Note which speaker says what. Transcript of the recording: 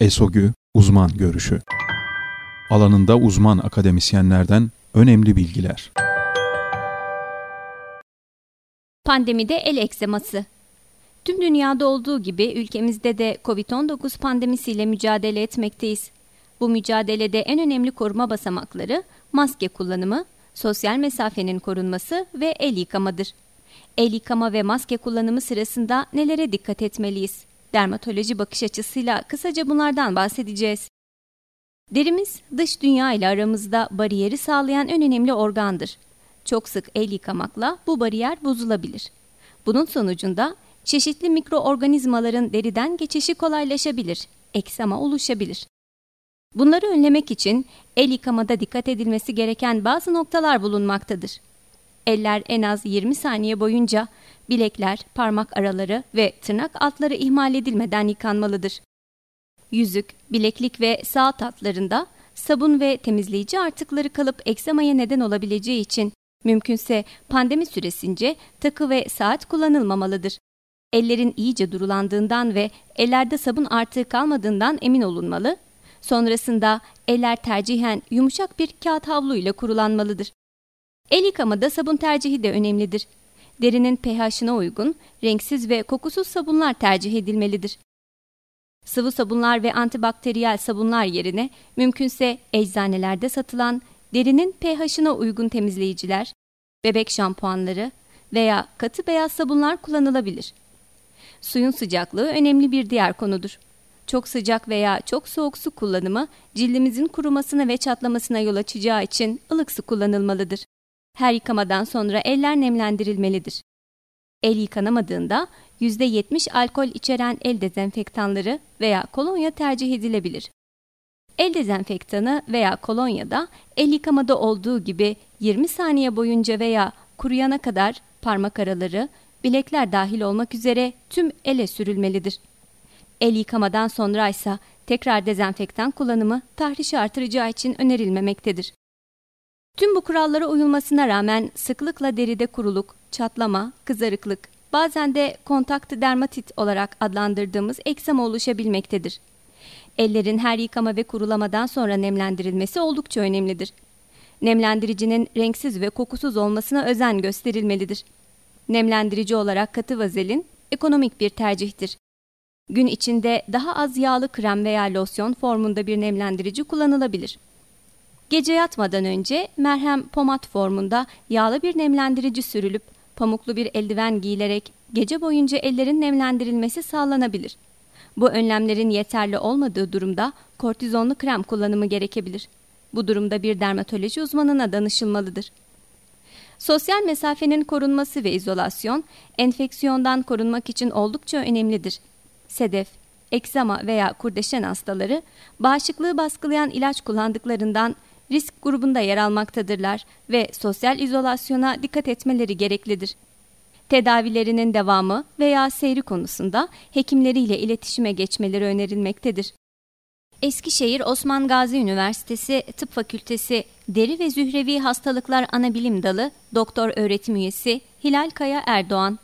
Speaker 1: ESOGÜ Uzman Görüşü Alanında uzman akademisyenlerden önemli bilgiler.
Speaker 2: Pandemide el ekseması Tüm dünyada olduğu gibi ülkemizde de COVID-19 pandemisiyle mücadele etmekteyiz. Bu mücadelede en önemli koruma basamakları maske kullanımı, sosyal mesafenin korunması ve el yıkamadır. El yıkama ve maske kullanımı sırasında nelere dikkat etmeliyiz? Dermatoloji bakış açısıyla kısaca bunlardan bahsedeceğiz. Derimiz dış dünya ile aramızda bariyeri sağlayan en önemli organdır. Çok sık el yıkamakla bu bariyer bozulabilir. Bunun sonucunda çeşitli mikroorganizmaların deriden geçişi kolaylaşabilir, eksama oluşabilir. Bunları önlemek için el yıkamada dikkat edilmesi gereken bazı noktalar bulunmaktadır. Eller en az 20 saniye boyunca bilekler, parmak araları ve tırnak altları ihmal edilmeden yıkanmalıdır. Yüzük, bileklik ve saat altlarında sabun ve temizleyici artıkları kalıp eksemaya neden olabileceği için mümkünse pandemi süresince takı ve saat kullanılmamalıdır. Ellerin iyice durulandığından ve ellerde sabun artığı kalmadığından emin olunmalı. Sonrasında eller tercihen yumuşak bir kağıt havlu ile kurulanmalıdır. El yıkamada sabun tercihi de önemlidir. Derinin pH'ına uygun, renksiz ve kokusuz sabunlar tercih edilmelidir. Sıvı sabunlar ve antibakteriyel sabunlar yerine mümkünse eczanelerde satılan derinin pH'ına uygun temizleyiciler, bebek şampuanları veya katı beyaz sabunlar kullanılabilir. Suyun sıcaklığı önemli bir diğer konudur. Çok sıcak veya çok soğuk su kullanımı cildimizin kurumasına ve çatlamasına yol açacağı için ılık su kullanılmalıdır. Her yıkamadan sonra eller nemlendirilmelidir. El yıkanamadığında %70 alkol içeren el dezenfektanları veya kolonya tercih edilebilir. El dezenfektanı veya kolonyada el yıkamada olduğu gibi 20 saniye boyunca veya kuruyana kadar parmak araları, bilekler dahil olmak üzere tüm ele sürülmelidir. El yıkamadan sonra ise tekrar dezenfektan kullanımı tahrişi artıracağı için önerilmemektedir. Tüm bu kurallara uyulmasına rağmen sıklıkla deride kuruluk, çatlama, kızarıklık, bazen de kontaktı dermatit olarak adlandırdığımız eksema oluşabilmektedir. Ellerin her yıkama ve kurulamadan sonra nemlendirilmesi oldukça önemlidir. Nemlendiricinin renksiz ve kokusuz olmasına özen gösterilmelidir. Nemlendirici olarak katı vazelin ekonomik bir tercihtir. Gün içinde daha az yağlı krem veya losyon formunda bir nemlendirici kullanılabilir. Gece yatmadan önce merhem pomat formunda yağlı bir nemlendirici sürülüp pamuklu bir eldiven giyilerek gece boyunca ellerin nemlendirilmesi sağlanabilir. Bu önlemlerin yeterli olmadığı durumda kortizonlu krem kullanımı gerekebilir. Bu durumda bir dermatoloji uzmanına danışılmalıdır. Sosyal mesafenin korunması ve izolasyon, enfeksiyondan korunmak için oldukça önemlidir. Sedef, eksama veya kurdeşen hastaları bağışıklığı baskılayan ilaç kullandıklarından risk grubunda yer almaktadırlar ve sosyal izolasyona dikkat etmeleri gereklidir. Tedavilerinin devamı veya seyri konusunda hekimleriyle iletişime geçmeleri önerilmektedir. Eskişehir Osman Gazi Üniversitesi Tıp Fakültesi Deri ve Zührevi Hastalıklar Anabilim Dalı Doktor Öğretim Üyesi Hilal Kaya Erdoğan